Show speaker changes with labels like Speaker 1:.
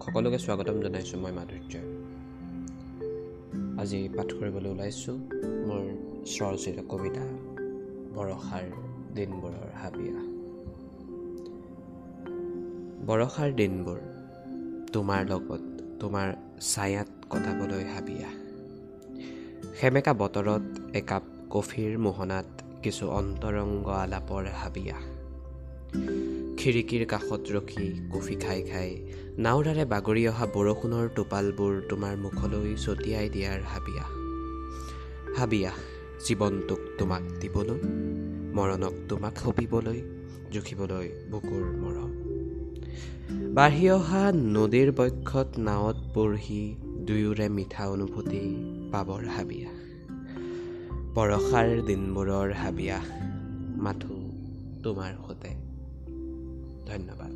Speaker 1: সকলোকে স্বাগতম জনাইছোঁ মই মাধুৰ্য। আজি পাঠ কৰিবলৈ ওলাইছোঁ মোৰ স্বৰচিত কবিতা বৰষাৰ দিনবোৰৰ হাবিয়া। বৰষাৰ দিনবোৰ তোমাৰ লগত তোমাৰ ছায়াত কটাবলৈ হাবিয়া। সেমেকা বতৰত একাপ কফিৰ মোহনাত কিছু অন্তৰংগ আলাপৰ হাবিয়া। খিৰিকীৰ কাষত ৰখি কফি খাই খাই নাওৰাৰে বাগৰি অহা বৰষুণৰ টোপালবোৰ তোমাৰ মুখলৈ ছটিয়াই দিয়াৰ হাবিয়া হাবিয়া জীৱনটোক তোমাক দিবলৈ মৰণক তোমাক সপিবলৈ জুখিবলৈ বুকুৰ মৰম। বাঢ়ি অহা নদীৰ বক্ষত নাৱত বৰহি দুয়োৰে মিঠা অনুভূতি পাবৰ হাবিয়া বৰষাৰ দিনবোৰৰ হাবিয়া মাথো তোমাৰ সতে। ধন্যবাদ।